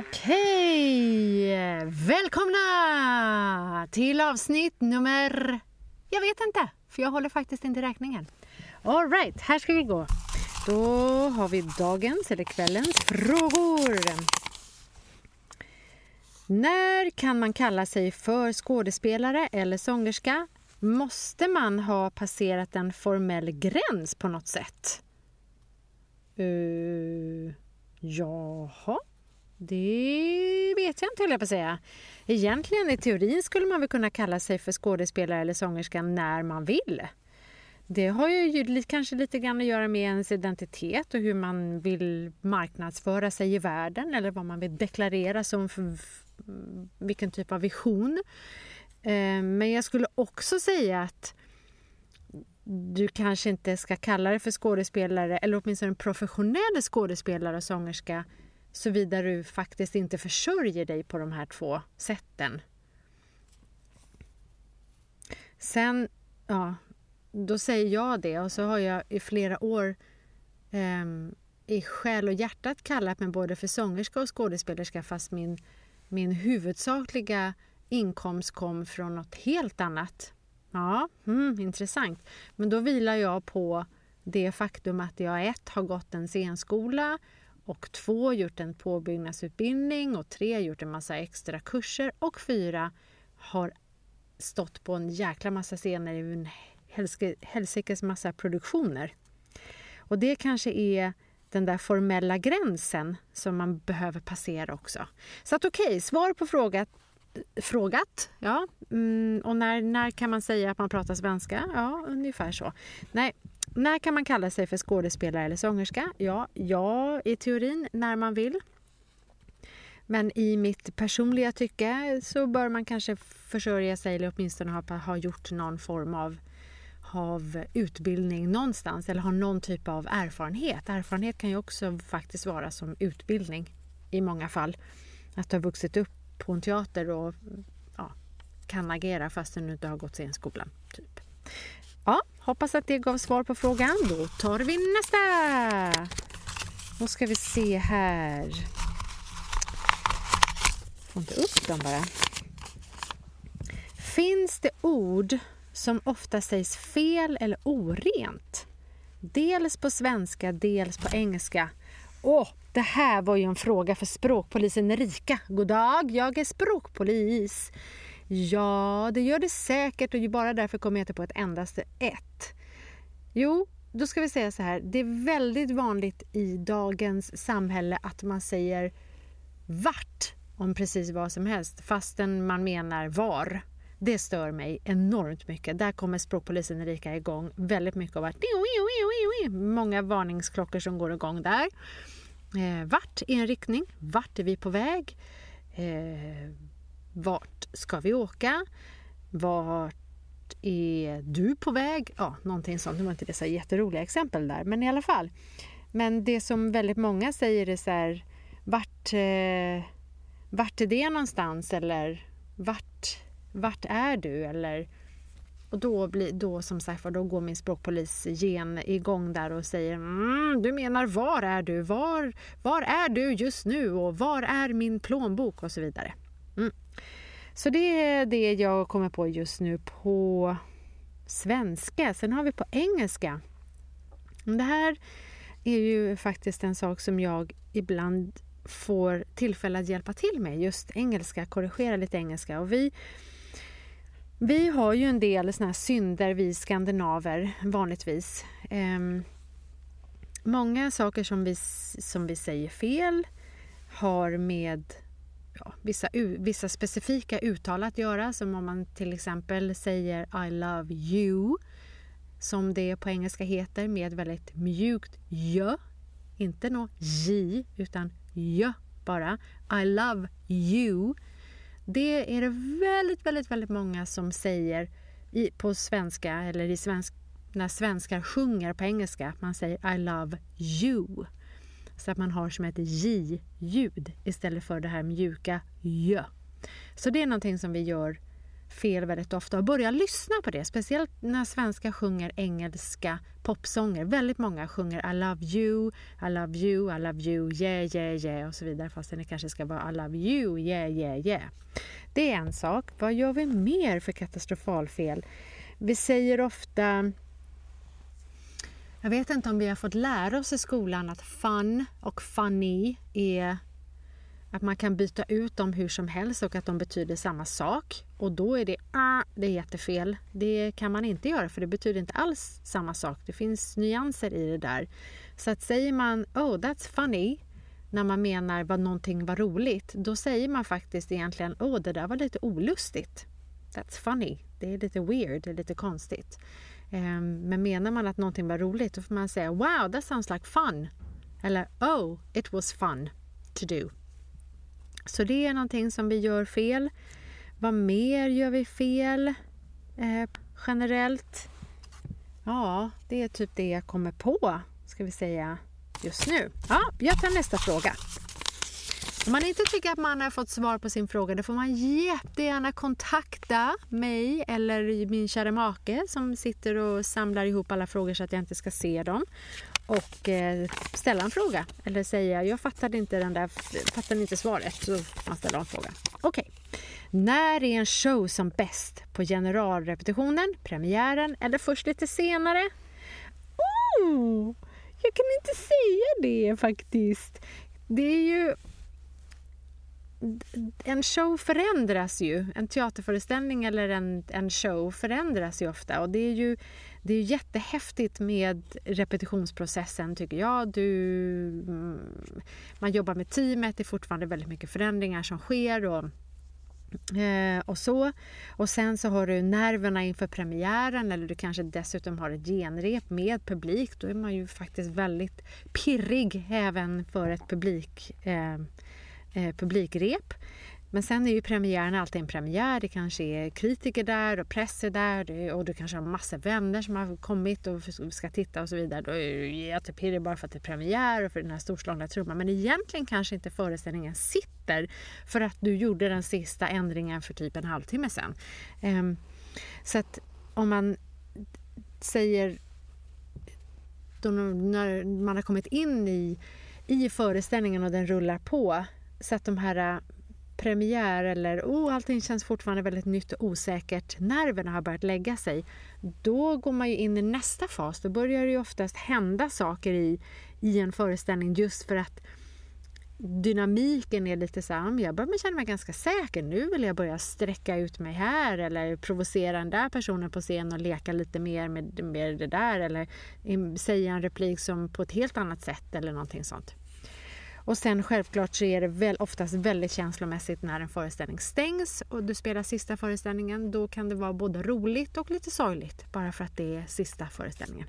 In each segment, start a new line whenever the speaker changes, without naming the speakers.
Okej, välkomna till avsnitt nummer... Jag vet inte, för jag håller faktiskt inte räkningen. All right, här ska vi gå. Då har vi dagens eller kvällens frågor. När kan man kalla sig för skådespelare eller sångerska? Måste man ha passerat en formell gräns på något sätt? Uh, jaha, det vet jag inte höll jag på att säga. Egentligen i teorin skulle man väl kunna kalla sig för skådespelare eller sångerska när man vill. Det har ju kanske lite grann att göra med ens identitet och hur man vill marknadsföra sig i världen eller vad man vill deklarera som vilken typ av vision. Eh, men jag skulle också säga att du kanske inte ska kalla dig för skådespelare eller åtminstone en professionell skådespelare och sångerska såvida du faktiskt inte försörjer dig på de här två sätten. Sen, ja, då säger jag det och så har jag i flera år eh, i själ och hjärtat kallat mig både för sångerska och skådespelerska fast min, min huvudsakliga inkomst kom från något helt annat. Ja, mm, intressant. Men då vilar jag på det faktum att jag ett har gått en scenskola och två gjort en påbyggnadsutbildning och tre gjort en massa extra kurser och fyra har stått på en jäkla massa scener i en helsikes massa produktioner. Och det kanske är den där formella gränsen som man behöver passera också. Så att okej, okay, svar på frågan frågat. Ja. Mm, och när, när kan man säga att man pratar svenska? Ja, ungefär så. Nej, när kan man kalla sig för skådespelare eller sångerska? Ja, ja, i teorin när man vill. Men i mitt personliga tycke så bör man kanske försörja sig eller åtminstone ha, ha gjort någon form av, av utbildning någonstans eller ha någon typ av erfarenhet. Erfarenhet kan ju också faktiskt vara som utbildning i många fall. Att ha vuxit upp på en teater och ja, kan agera fastän du inte har gått scenskolan. Typ. Ja, hoppas att det gav svar på frågan. Då tar vi nästa! Då ska vi se här. Får inte upp dem bara. Finns det ord som ofta sägs fel eller orent? Dels på svenska, dels på engelska. Åh, det här var ju en fråga för språkpolisen Erika. God dag, jag är språkpolis. Ja, det gör det säkert och bara därför kommer jag inte på ett endaste ett. Jo, då ska vi säga så här. Det är väldigt vanligt i dagens samhälle att man säger vart om precis vad som helst fastän man menar var. Det stör mig enormt mycket. Där kommer språkpolisen Erika igång väldigt mycket av att många varningsklockor som går igång där. Eh, vart är en riktning? Vart är vi på väg? Eh, vart ska vi åka? Vart är du på väg? Ja, någonting sånt. Nu var inte det så jätteroliga exempel där, men i alla fall. Men det som väldigt många säger är så här, vart, eh, vart är det någonstans? Eller vart, vart är du? Eller, och då, blir, då som sagt då går min språkpolis gen igång där och säger mm, du menar var är du? Var, var är du just nu? Och var är min plånbok? Och så vidare. Mm. Så det är det jag kommer på just nu på svenska. Sen har vi på engelska. Det här är ju faktiskt en sak som jag ibland får tillfälle att hjälpa till med. Just engelska, korrigera lite engelska. Och vi, vi har ju en del såna här synder, vi skandinaver, vanligtvis. Eh, många saker som vi, som vi säger fel har med ja, vissa, vissa specifika uttal att göra. Som om man till exempel säger I love you som det på engelska heter med väldigt mjukt jö. Inte något j utan jö bara. I love you. Det är det väldigt, väldigt, väldigt många som säger i, på svenska eller i svensk, när svenskar sjunger på engelska. Man säger I love you. Så att man har som ett J-ljud istället för det här mjuka J. Så det är någonting som vi gör fel väldigt ofta och börja lyssna på det. Speciellt när svenskar sjunger engelska popsånger. Väldigt många sjunger I love you, I love you, I love you, yeah, yeah, yeah och så vidare. Fast det kanske ska vara I love you, yeah, yeah, yeah. Det är en sak. Vad gör vi mer för katastrofalfel? Vi säger ofta jag vet inte om vi har fått lära oss i skolan att fun och funny är att man kan byta ut dem hur som helst och att de betyder samma sak. Och då är det ah, det är jättefel. Det kan man inte göra för det betyder inte alls samma sak. Det finns nyanser i det där. Så att säger man oh that's funny när man menar vad någonting var roligt, då säger man faktiskt egentligen oh det där var lite olustigt. That's funny. Det är lite weird, det är lite konstigt. Um, men menar man att någonting var roligt, då får man säga wow, that sounds like fun. Eller oh, it was fun to do. Så det är någonting som vi gör fel. Vad mer gör vi fel eh, generellt? Ja, det är typ det jag kommer på, ska vi säga, just nu. Ja, jag tar nästa fråga. Om man inte tycker att man har fått svar på sin fråga då får man jättegärna kontakta mig eller min kära make som sitter och samlar ihop alla frågor så att jag inte ska se dem och eh, ställa en fråga eller säga jag fattade inte, den där, fattade inte svaret så man ställer en fråga. Okej. Okay. När är en show som bäst? På generalrepetitionen, premiären eller först lite senare? Oh, jag kan inte säga det faktiskt. Det är ju en show förändras ju. En teaterföreställning eller en, en show förändras ju ofta och det är ju det är jättehäftigt med repetitionsprocessen tycker jag. Du, mm, man jobbar med teamet, det är fortfarande väldigt mycket förändringar som sker och Eh, och så. Och sen så har du nerverna inför premiären eller du kanske dessutom har ett genrep med publik. Då är man ju faktiskt väldigt pirrig även för ett publik, eh, eh, publikrep. Men sen är ju premiären alltid en premiär. Det kanske är kritiker där och press är där och du kanske har massa vänner som har kommit och ska titta och så vidare. Då är det jättepirrig bara för att det är premiär och för den här storslagna trumman. Men egentligen kanske inte föreställningen sitter för att du gjorde den sista ändringen för typ en halvtimme sen. Ehm, så att om man säger då när man har kommit in i, i föreställningen och den rullar på så att de här premiär eller oh, allting känns fortfarande väldigt nytt och osäkert, nerverna har börjat lägga sig, då går man ju in i nästa fas. Då börjar det ju oftast hända saker i, i en föreställning just för att dynamiken är lite så här, jag börjar känna mig ganska säker. Nu vill jag börja sträcka ut mig här eller provocera den där personen på scen och leka lite mer med, med det där eller mm, säga en replik som på ett helt annat sätt eller någonting sånt. Och sen självklart så är det väl oftast väldigt känslomässigt när en föreställning stängs och du spelar sista föreställningen. Då kan det vara både roligt och lite sorgligt bara för att det är sista föreställningen.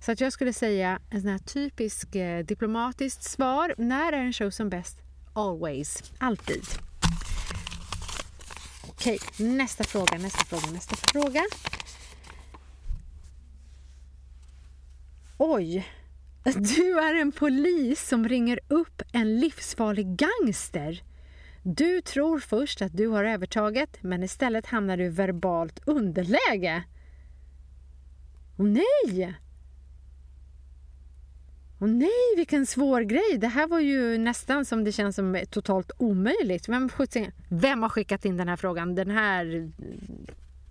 Så att jag skulle säga en sån här typisk eh, diplomatiskt svar. När är en show som bäst? Always. Alltid. Okej, nästa fråga, nästa fråga, nästa fråga. Oj, du är en polis som ringer upp en livsfarlig gangster. Du tror först att du har övertaget, men istället hamnar du i verbalt underläge. Åh nej! Åh nej, vilken svår grej! Det här var ju nästan som det känns som totalt omöjligt. Vem, vem har skickat in den här frågan? Den här...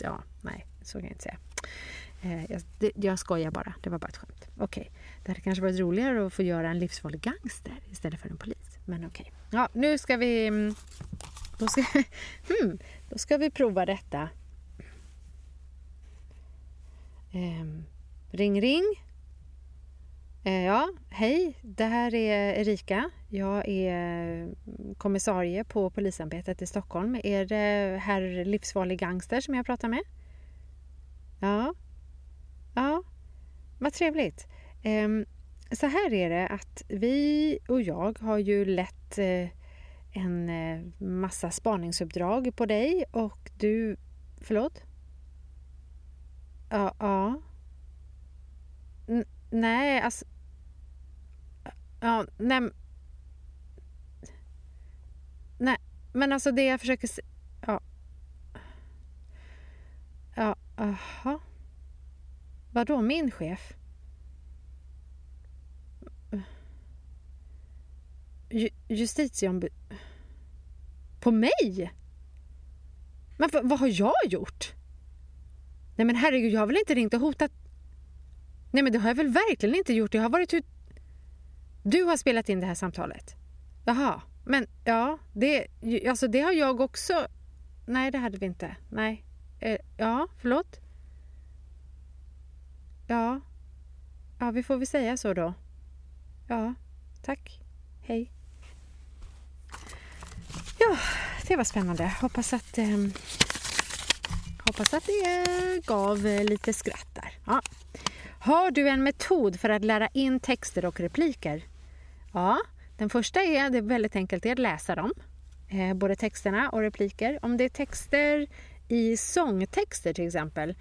Ja, nej, så kan jag inte säga. Eh, jag, jag skojar bara, det var bara ett skämt. Okej, okay det hade kanske varit roligare att få göra en livsfarlig gangster istället för en polis. Men okej. Okay. Ja, nu ska vi... Mm, då ska, hmm, då ska vi prova detta. Eh, ring, ring. Eh, ja, hej. Det här är Erika. Jag är mm, kommissarie på Polisarbetet i Stockholm. Är det herr livsfarlig gangster som jag pratar med? Ja, Ja, vad trevligt. Ehm, så här är det att vi och jag har ju lett eh, en eh, massa spaningsuppdrag på dig och du... Förlåt? Ja. ja. N nej, alltså... Ja, nej... Nej, men alltså det jag försöker... Ja. Ja, aha. Vadå min chef? Ju, justitieombud... På mig? Men vad, vad har jag gjort? Nej men herregud, jag har väl inte ringt och hotat? Nej men det har jag väl verkligen inte gjort. Jag har varit ut... Du har spelat in det här samtalet? Jaha, men ja, det, alltså det har jag också... Nej, det hade vi inte. Nej. Eh, ja, förlåt? Ja. Ja, vi får väl säga så då. Ja, tack. Hej. Ja, det var spännande. Hoppas att, eh, hoppas att det gav eh, lite skratt där. Ja. Har du en metod för att lära in texter och repliker? Ja, den första är, det är väldigt enkelt, är att läsa dem. Eh, både texterna och repliker. Om det är texter i sångtexter till exempel,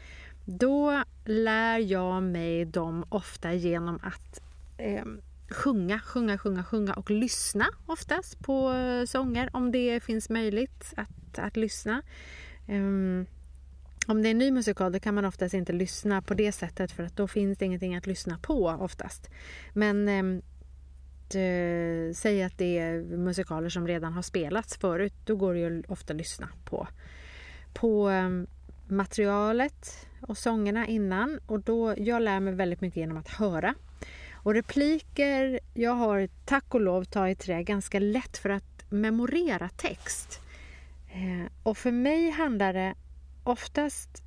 då lär jag mig dem ofta genom att eh, sjunga, sjunga, sjunga, sjunga och lyssna oftast på eh, sånger om det finns möjligt att, att lyssna. Um, om det är en ny musikal då kan man oftast inte lyssna på det sättet för att då finns det ingenting att lyssna på oftast. Men um, säg att det är musikaler som redan har spelats förut, då går det ju ofta att lyssna på, på um, materialet och sångerna innan och då, jag lär mig väldigt mycket genom att höra och repliker, jag har tack och lov tagit trä ganska lätt för att memorera text. Eh, och för mig handlar det oftast,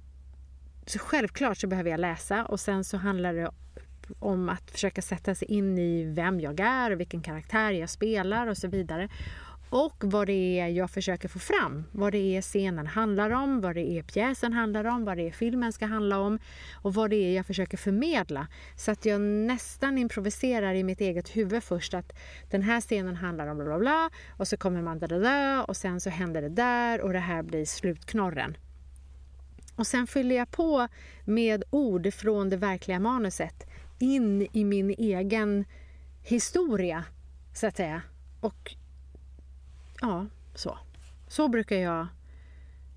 så självklart så behöver jag läsa och sen så handlar det om att försöka sätta sig in i vem jag är, vilken karaktär jag spelar och så vidare och vad det är jag försöker få fram. Vad det är scenen handlar om, vad det är pjäsen handlar om, vad det är filmen ska handla om och vad det är jag försöker förmedla. Så att jag nästan improviserar i mitt eget huvud först att den här scenen handlar om bla bla bla och så kommer man där, där och sen så händer det där och det här blir slutknorren. Och sen fyller jag på med ord från det verkliga manuset in i min egen historia, så att säga. Och ja, så. Så brukar jag...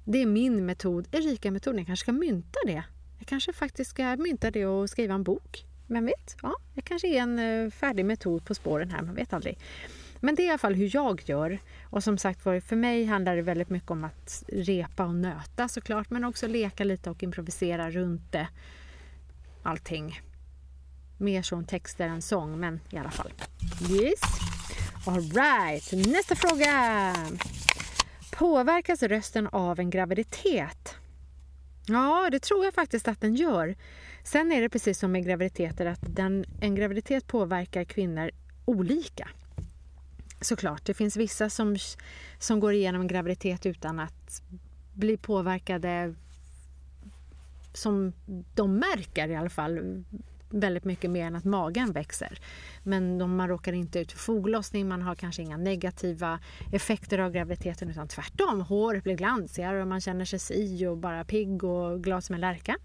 Det är min metod, Erika-metoden. Jag kanske ska mynta det. Jag kanske faktiskt ska mynta det och skriva en bok. Vem vet? Ja, jag kanske är en eh, färdig metod på spåren här, man vet aldrig. Men det är i alla fall hur jag gör. Och som sagt för mig handlar det väldigt mycket om att repa och nöta såklart, men också leka lite och improvisera runt det. Allting. Mer som texter än sång, men i alla fall. Yes. Alright, nästa fråga. Påverkas rösten av en graviditet? Ja, det tror jag faktiskt att den gör. Sen är det precis som med graviditeter att den, en graviditet påverkar kvinnor olika. Såklart, det finns vissa som, som går igenom en graviditet utan att bli påverkade som de märker i alla fall väldigt mycket mer än att magen växer. Men de, man råkar inte ut för foglossning, man har kanske inga negativa effekter av graviditeten utan tvärtom. Håret blir glansigare och man känner sig si och bara pigg och glad som en lärka.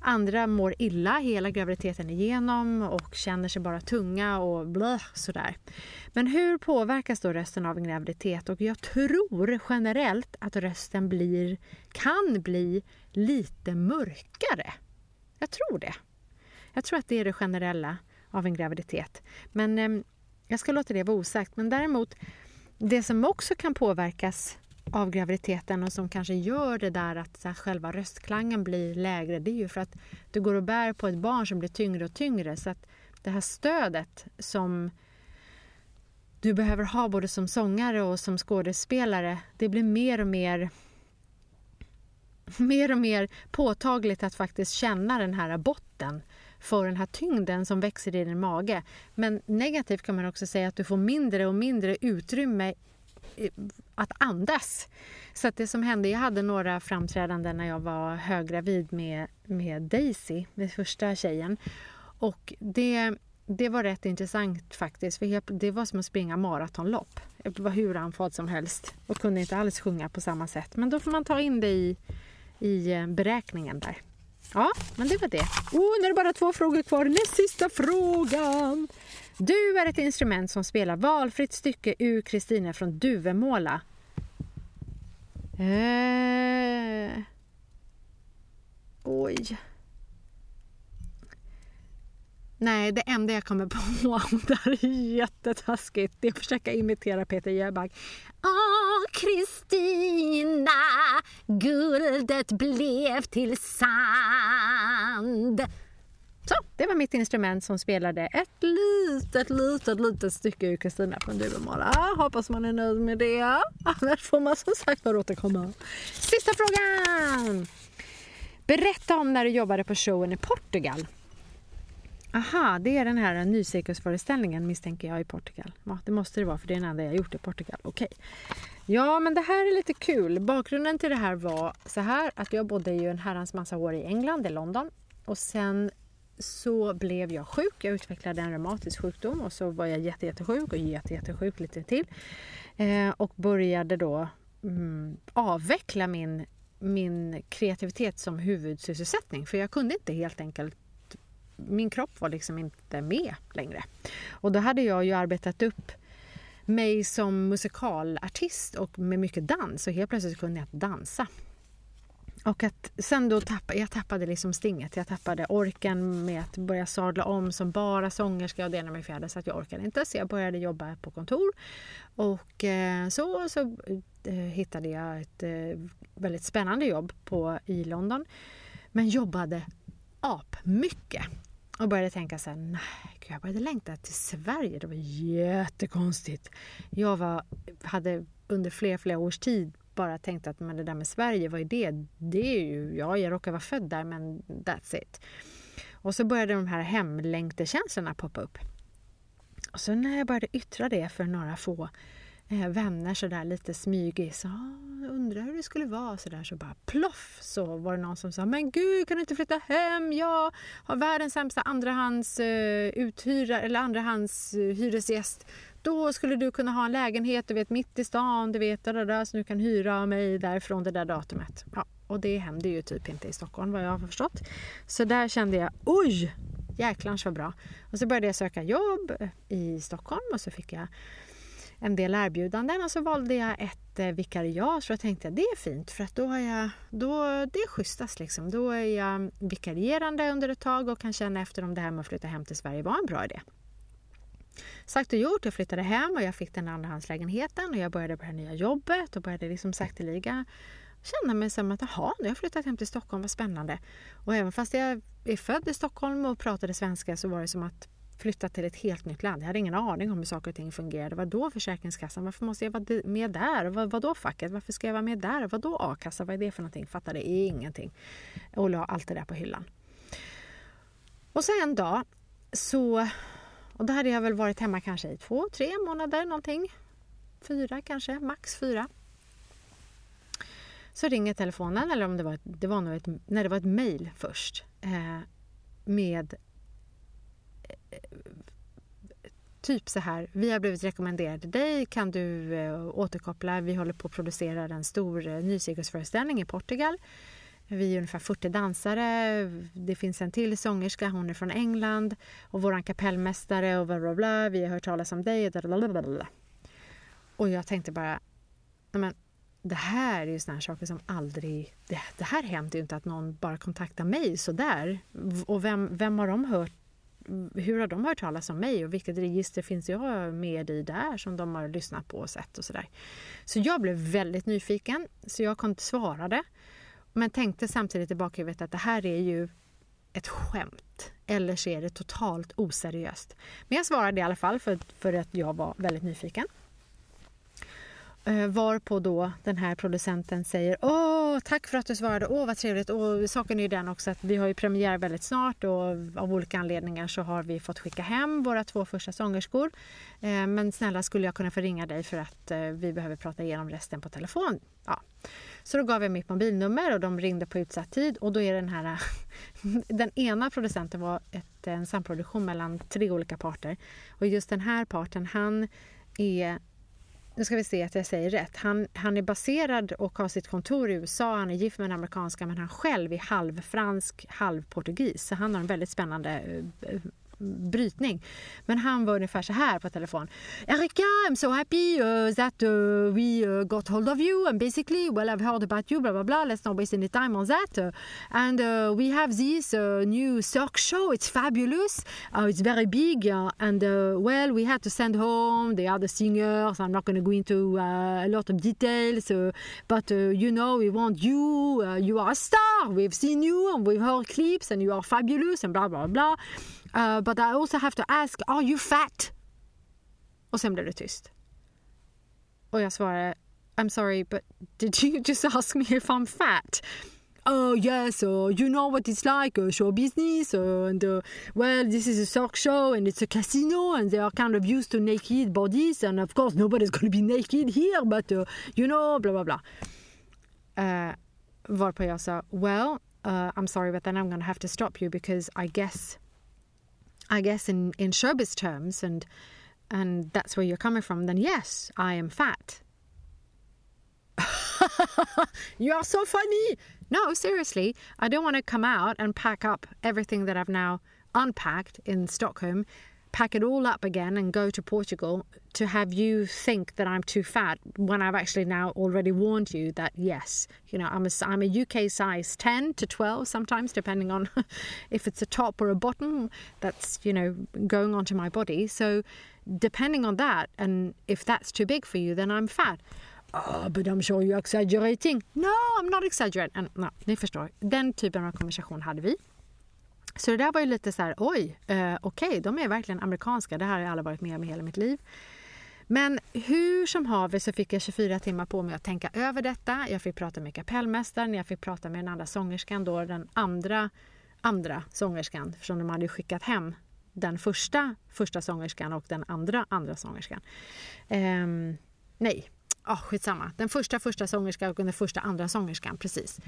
Andra mår illa hela graviditeten igenom och känner sig bara tunga och blö sådär. Men hur påverkas då rösten av en graviditet? Och jag tror generellt att rösten blir, kan bli lite mörkare. Jag tror det. Jag tror att det är det generella av en graviditet. Men eh, jag ska låta det vara osagt. Men däremot, det som också kan påverkas av graviditeten och som kanske gör det där att här, själva röstklangen blir lägre, det är ju för att du går och bär på ett barn som blir tyngre och tyngre. Så att det här stödet som du behöver ha både som sångare och som skådespelare, det blir mer och mer mer och mer påtagligt att faktiskt känna den här botten för den här tyngden som växer i din mage. Men negativt kan man också säga att du får mindre och mindre utrymme att andas. Så att det som hände, jag hade några framträdanden när jag var höggravid med, med Daisy, med första tjejen. Och det, det var rätt intressant faktiskt, för det var som att springa maratonlopp. Jag var hur andfådd som helst och kunde inte alls sjunga på samma sätt. Men då får man ta in det i, i eh, beräkningen där. Ja, men det var det. Oh, nu är det bara två frågor kvar. Näst sista frågan. Du är ett instrument som spelar valfritt stycke ur Kristina från Duvemåla. Eh... Oj. Nej, det enda jag kommer på, det här är jättetaskigt, det är att försöka imitera Peter Jöback. Åh, Kristina, guldet blev till sand. Så, det var mitt instrument som spelade ett litet, litet, litet stycke ur Kristina från Duvemåla. Hoppas man är nöjd med det. Annars får man som sagt bara återkomma. Sista frågan! Berätta om när du jobbade på showen i Portugal. Aha, det är den här eh, nycirkusföreställningen misstänker jag i Portugal. Ja, det måste det vara för det är den enda jag gjort i Portugal. Okej. Okay. Ja, men det här är lite kul. Bakgrunden till det här var så här att jag bodde ju en herrans massa år i England, i London. Och sen så blev jag sjuk. Jag utvecklade en reumatisk sjukdom och så var jag jätte, jättesjuk och jätte, jättesjuk lite till. Eh, och började då mm, avveckla min, min kreativitet som huvudsysselsättning. För jag kunde inte helt enkelt min kropp var liksom inte med längre. Och då hade jag ju arbetat upp mig som musikalartist och med mycket dans och helt plötsligt kunde jag inte dansa. Och att sen då tappade jag tappade liksom stinget. Jag tappade orken med att börja sadla om som bara sångerska och det ena med fjärde så att jag orkade inte. Så jag började jobba på kontor och eh, så, så eh, hittade jag ett eh, väldigt spännande jobb på, i London. Men jobbade ap-mycket och började tänka så här, nej, jag började längta till Sverige. Det var jättekonstigt. Jag var, hade under flera, flera års tid bara tänkt att men det där med Sverige, vad är det? Det är ju, ja, jag råkar vara född där, men that's it. Och så började de här hemlängtekänslorna poppa upp. Och så när jag började yttra det för några få eh, vänner så där lite smygis. Ah, undrar hur det skulle vara så där så bara ploff så var det någon som sa men gud kan du inte flytta hem? Jag har världens sämsta andrahands eh, uthyra eller andrahands eh, hyresgäst. Då skulle du kunna ha en lägenhet du vet mitt i stan, du vet där, där, så du kan hyra mig därifrån det där datumet. Ja, och det hände ju typ inte i Stockholm vad jag har förstått. Så där kände jag oj, jäklans vad bra. Och så började jag söka jobb i Stockholm och så fick jag en del erbjudanden och så valde jag ett eh, vikariat för jag tänkte att det är fint för att då har jag, då, det är schysstast liksom. Då är jag vikarierande under ett tag och kan känna efter om det här med att flytta hem till Sverige var en bra idé. Sagt och gjort, jag flyttade hem och jag fick den andrahandslägenheten och jag började på det här nya jobbet och började liksom sakteliga känna mig som att jaha, nu har jag flyttat hem till Stockholm, vad spännande. Och även fast jag är född i Stockholm och pratade svenska så var det som att flyttat till ett helt nytt land. Jag hade ingen aning om hur saker och ting fungerade. Vad då Försäkringskassan? Varför måste jag vara med där? Vad, vad då facket? Varför ska jag vara med där? Vad då a-kassa? Vad är det för någonting? Fattade ingenting. Och la allt det där på hyllan. Och så en dag så... Och då hade jag väl varit hemma kanske i två, tre månader någonting. Fyra kanske, max fyra. Så ringer telefonen, eller om det var, ett, det var nog ett, nej, det var ett mejl först. Eh, med typ så här, vi har blivit rekommenderade dig, kan du eh, återkoppla? Vi håller på att producera en stor eh, nycirkusföreställning i Portugal. Vi är ungefär 40 dansare. Det finns en till sångerska, hon är från England. Och vår kapellmästare och bla bla bla. Vi har hört talas om dig. Bla bla bla. Och jag tänkte bara, men det här är ju sådana saker som aldrig... Det, det här händer ju inte att någon bara kontaktar mig sådär. Och vem, vem har de hört hur har de hört talas om mig och vilket register finns jag med i där som de har lyssnat på och sett och sådär. Så jag blev väldigt nyfiken så jag kom svarade men tänkte samtidigt i bakhuvudet att det här är ju ett skämt eller så är det totalt oseriöst. Men jag svarade i alla fall för, för att jag var väldigt nyfiken. Eh, varpå då den här producenten säger Åh, tack för att du svarade, åh vad trevligt. Och saken är ju den också att vi har ju premiär väldigt snart och av olika anledningar så har vi fått skicka hem våra två första sångerskor. Eh, men snälla skulle jag kunna få ringa dig för att eh, vi behöver prata igenom resten på telefon. Ja. Så då gav jag mitt mobilnummer och de ringde på utsatt tid och då är den här den ena producenten var ett, en samproduktion mellan tre olika parter och just den här parten han är nu ska vi se att jag säger rätt. Han, han är baserad och har sitt kontor i USA. Han är gift med en amerikanska men han själv är halvfransk, halvportugis. Så han har en väldigt spännande eh, brytning. Men han var ungefär så här på telefon. Erika, I'm so happy uh, that uh, we uh, got hold of you and basically, well I've heard about you, blah blah blah, let's not waste any time on that. Uh, and uh, we have this uh, new Cirque show, it's fabulous, it's very big and well we had to send home the other singers, I'm not going to go into a lot of details, but you know we want you, you are a star, we've seen you and we've heard clips and you are fabulous and blah blah blah. Uh, but I also have to ask, are you fat? Och sen blev det tyst. Och jag svarade, I'm sorry, but did you just ask me if I'm fat? Oh yes, uh, you know what it's like, uh, show business, uh, and uh, well, this is a Cirque show and it's a casino, and they are kind of used to naked bodies, and of course nobody's going to be naked here, but uh, you know, blah blah blah. Uh, well, uh, I'm sorry, but then I'm going to have to stop you because I guess, I guess in in showbiz terms, and and that's where you're coming from. Then yes, I am fat. you are so funny. No, seriously, I don't want to come out and pack up everything that I've now unpacked in Stockholm, pack it all up again and go to Portugal to have you think that I'm too fat when I've actually now already warned you that yes, you know, I'm a, I'm a UK size 10 to 12 sometimes, depending on if it's a top or a bottom that's, you know, going onto my body. So depending on that, and if that's too big for you, then I'm fat. Oh, but I'm sure you're exaggerating. No, I'm not exaggerating. And, no, ni förstår, den typen av konversation hade vi. Så det där var ju lite så här, oj, eh, okej, okay, de är verkligen amerikanska. Det här har jag aldrig varit med om i hela mitt liv. Men hur som haver så fick jag 24 timmar på mig att tänka över detta. Jag fick prata med kapellmästaren, jag fick prata med den andra sångerskan, då den andra, andra sångerskan, eftersom de hade skickat hem den första första sångerskan och den andra andra sångerskan. Um, nej, oh, skitsamma. Den första första sångerskan och den första andra sångerskan, precis.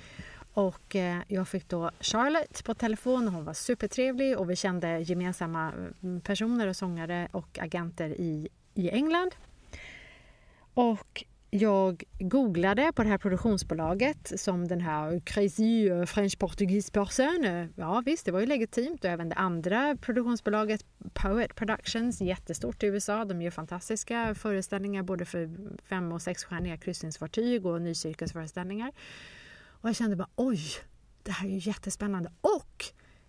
Och eh, jag fick då Charlotte på telefon hon var supertrevlig och vi kände gemensamma mm, personer och sångare och agenter i, i England. Och jag googlade på det här produktionsbolaget som den här Crazy eh, French Portuguese Person. Ja visst, det var ju legitimt och även det andra produktionsbolaget Poet Productions, jättestort i USA. De gör fantastiska föreställningar både för fem och sexstjärniga kryssningsfartyg och nycirkusföreställningar. Och jag kände bara oj, det här är ju jättespännande. Och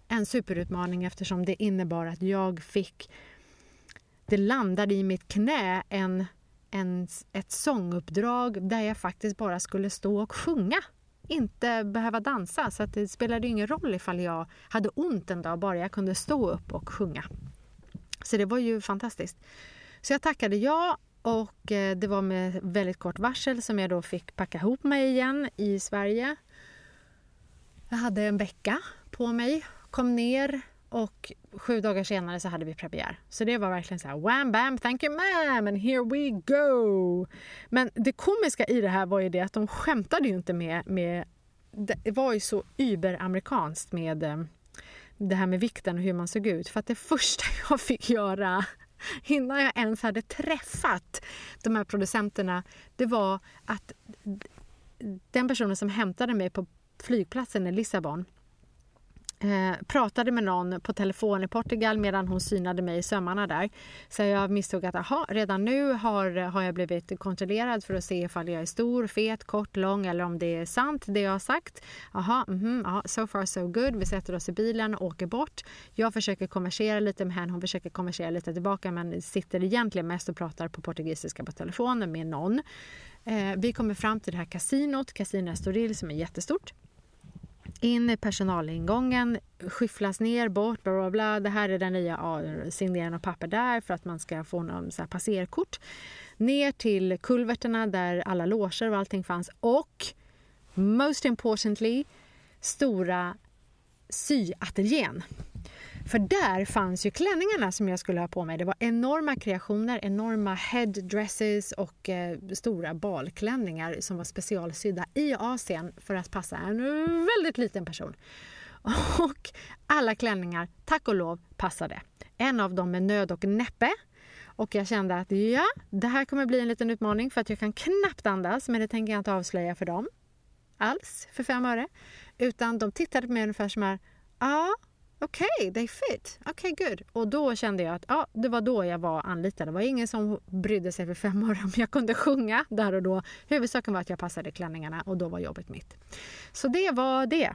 en superutmaning eftersom det innebar att jag fick... Det landade i mitt knä en, en, ett sånguppdrag där jag faktiskt bara skulle stå och sjunga. Inte behöva dansa. Så att det spelade ingen roll ifall jag hade ont en dag, bara jag kunde stå upp och sjunga. Så det var ju fantastiskt. Så jag tackade ja och eh, det var med väldigt kort varsel som jag då fick packa ihop mig igen i Sverige. Jag hade en vecka på mig, kom ner och sju dagar senare så hade vi premiär. Så det var verkligen så här wham bam thank you ma'am and here we go. Men det komiska i det här var ju det att de skämtade ju inte med, med det var ju så überamerikanskt med eh, det här med vikten och hur man såg ut. För att det första jag fick göra innan jag ens hade träffat de här producenterna, det var att den personen som hämtade mig på flygplatsen i Lissabon eh, pratade med någon på telefon i Portugal medan hon synade mig i sömmarna där. Så jag misstog att aha, redan nu har, har jag blivit kontrollerad för att se ifall jag är stor, fet, kort, lång eller om det är sant det jag har sagt. Aha, mm -hmm, aha, so far so good. Vi sätter oss i bilen och åker bort. Jag försöker konversera lite med henne, hon försöker konversera lite tillbaka men sitter egentligen mest och pratar på portugisiska på telefonen med någon. Eh, vi kommer fram till det här kasinot, Casino Estoril som är jättestort in i personalingången, skyfflas ner, bort, bla bla bla. Det här är den nya ja, signeringen av papper där för att man ska få någon så här passerkort. Ner till kulverterna där alla loger och allting fanns och most importantly stora syateljén för där fanns ju klänningarna som jag skulle ha på mig. Det var enorma kreationer, enorma headdresses och eh, stora balklänningar som var specialsydda i Asien för att passa en väldigt liten person. Och alla klänningar, tack och lov, passade. En av dem med nöd och näppe. Och jag kände att ja, det här kommer bli en liten utmaning för att jag kan knappt andas, men det tänker jag inte avslöja för dem alls för fem öre. Utan de tittade på mig ungefär som här, ja, okej, okay, they fit. Okej, okay, good. Och då kände jag att ja, det var då jag var anlitad. Det var ingen som brydde sig för fem år om jag kunde sjunga där och då. Huvudsaken var att jag passade klänningarna och då var jobbet mitt. Så det var det.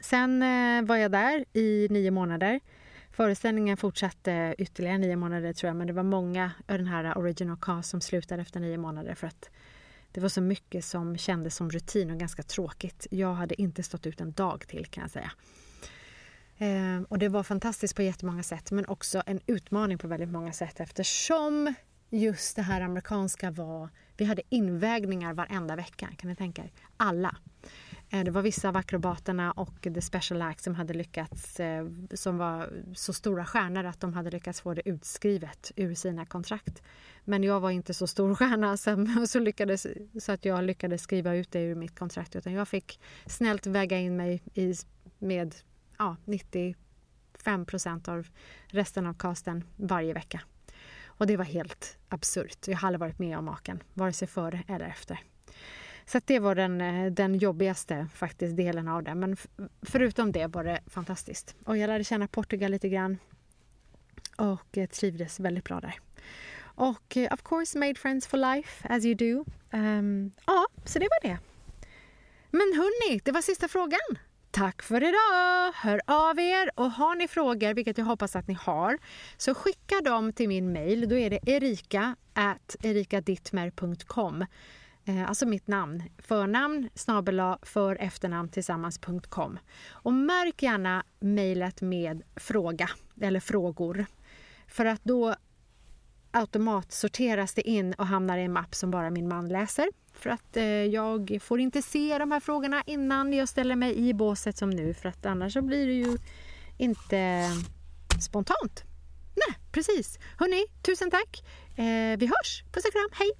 Sen eh, var jag där i nio månader. Föreställningen fortsatte ytterligare nio månader tror jag men det var många av den här original cast som slutade efter nio månader för att det var så mycket som kändes som rutin och ganska tråkigt. Jag hade inte stått ut en dag till kan jag säga. Eh, och det var fantastiskt på jättemånga sätt men också en utmaning på väldigt många sätt eftersom just det här amerikanska var... Vi hade invägningar varenda vecka, kan ni tänka er? Alla. Eh, det var vissa av akrobaterna och The Special Act som hade lyckats, eh, som var så stora stjärnor att de hade lyckats få det utskrivet ur sina kontrakt. Men jag var inte så stor stjärna så, så, lyckades, så att jag lyckades skriva ut det ur mitt kontrakt utan jag fick snällt väga in mig i, med ja, 95 procent av resten av casten varje vecka. Och det var helt absurt. Jag har aldrig varit med om maken, vare sig före eller efter. Så det var den, eh, den jobbigaste faktiskt delen av det. Men förutom det var det fantastiskt. Och jag lärde känna Portugal lite grann och eh, trivdes väldigt bra där. Och eh, of course made friends for life as you do. Um, ja, så det var det. Men hörni, det var sista frågan. Tack för idag! Hör av er och har ni frågor, vilket jag hoppas att ni har, så skicka dem till min mail. Då är det erika erikadittmer.com. Eh, alltså mitt namn, förnamn snabel för efternamn tillsammans.com. Och märk gärna mejlet med fråga eller frågor. För att då automatsorteras det in och hamnar i en mapp som bara min man läser. För att eh, jag får inte se de här frågorna innan jag ställer mig i båset som nu för att annars så blir det ju inte spontant. Nej, precis. Hörni, tusen tack. Eh, vi hörs. Puss och kram. Hej!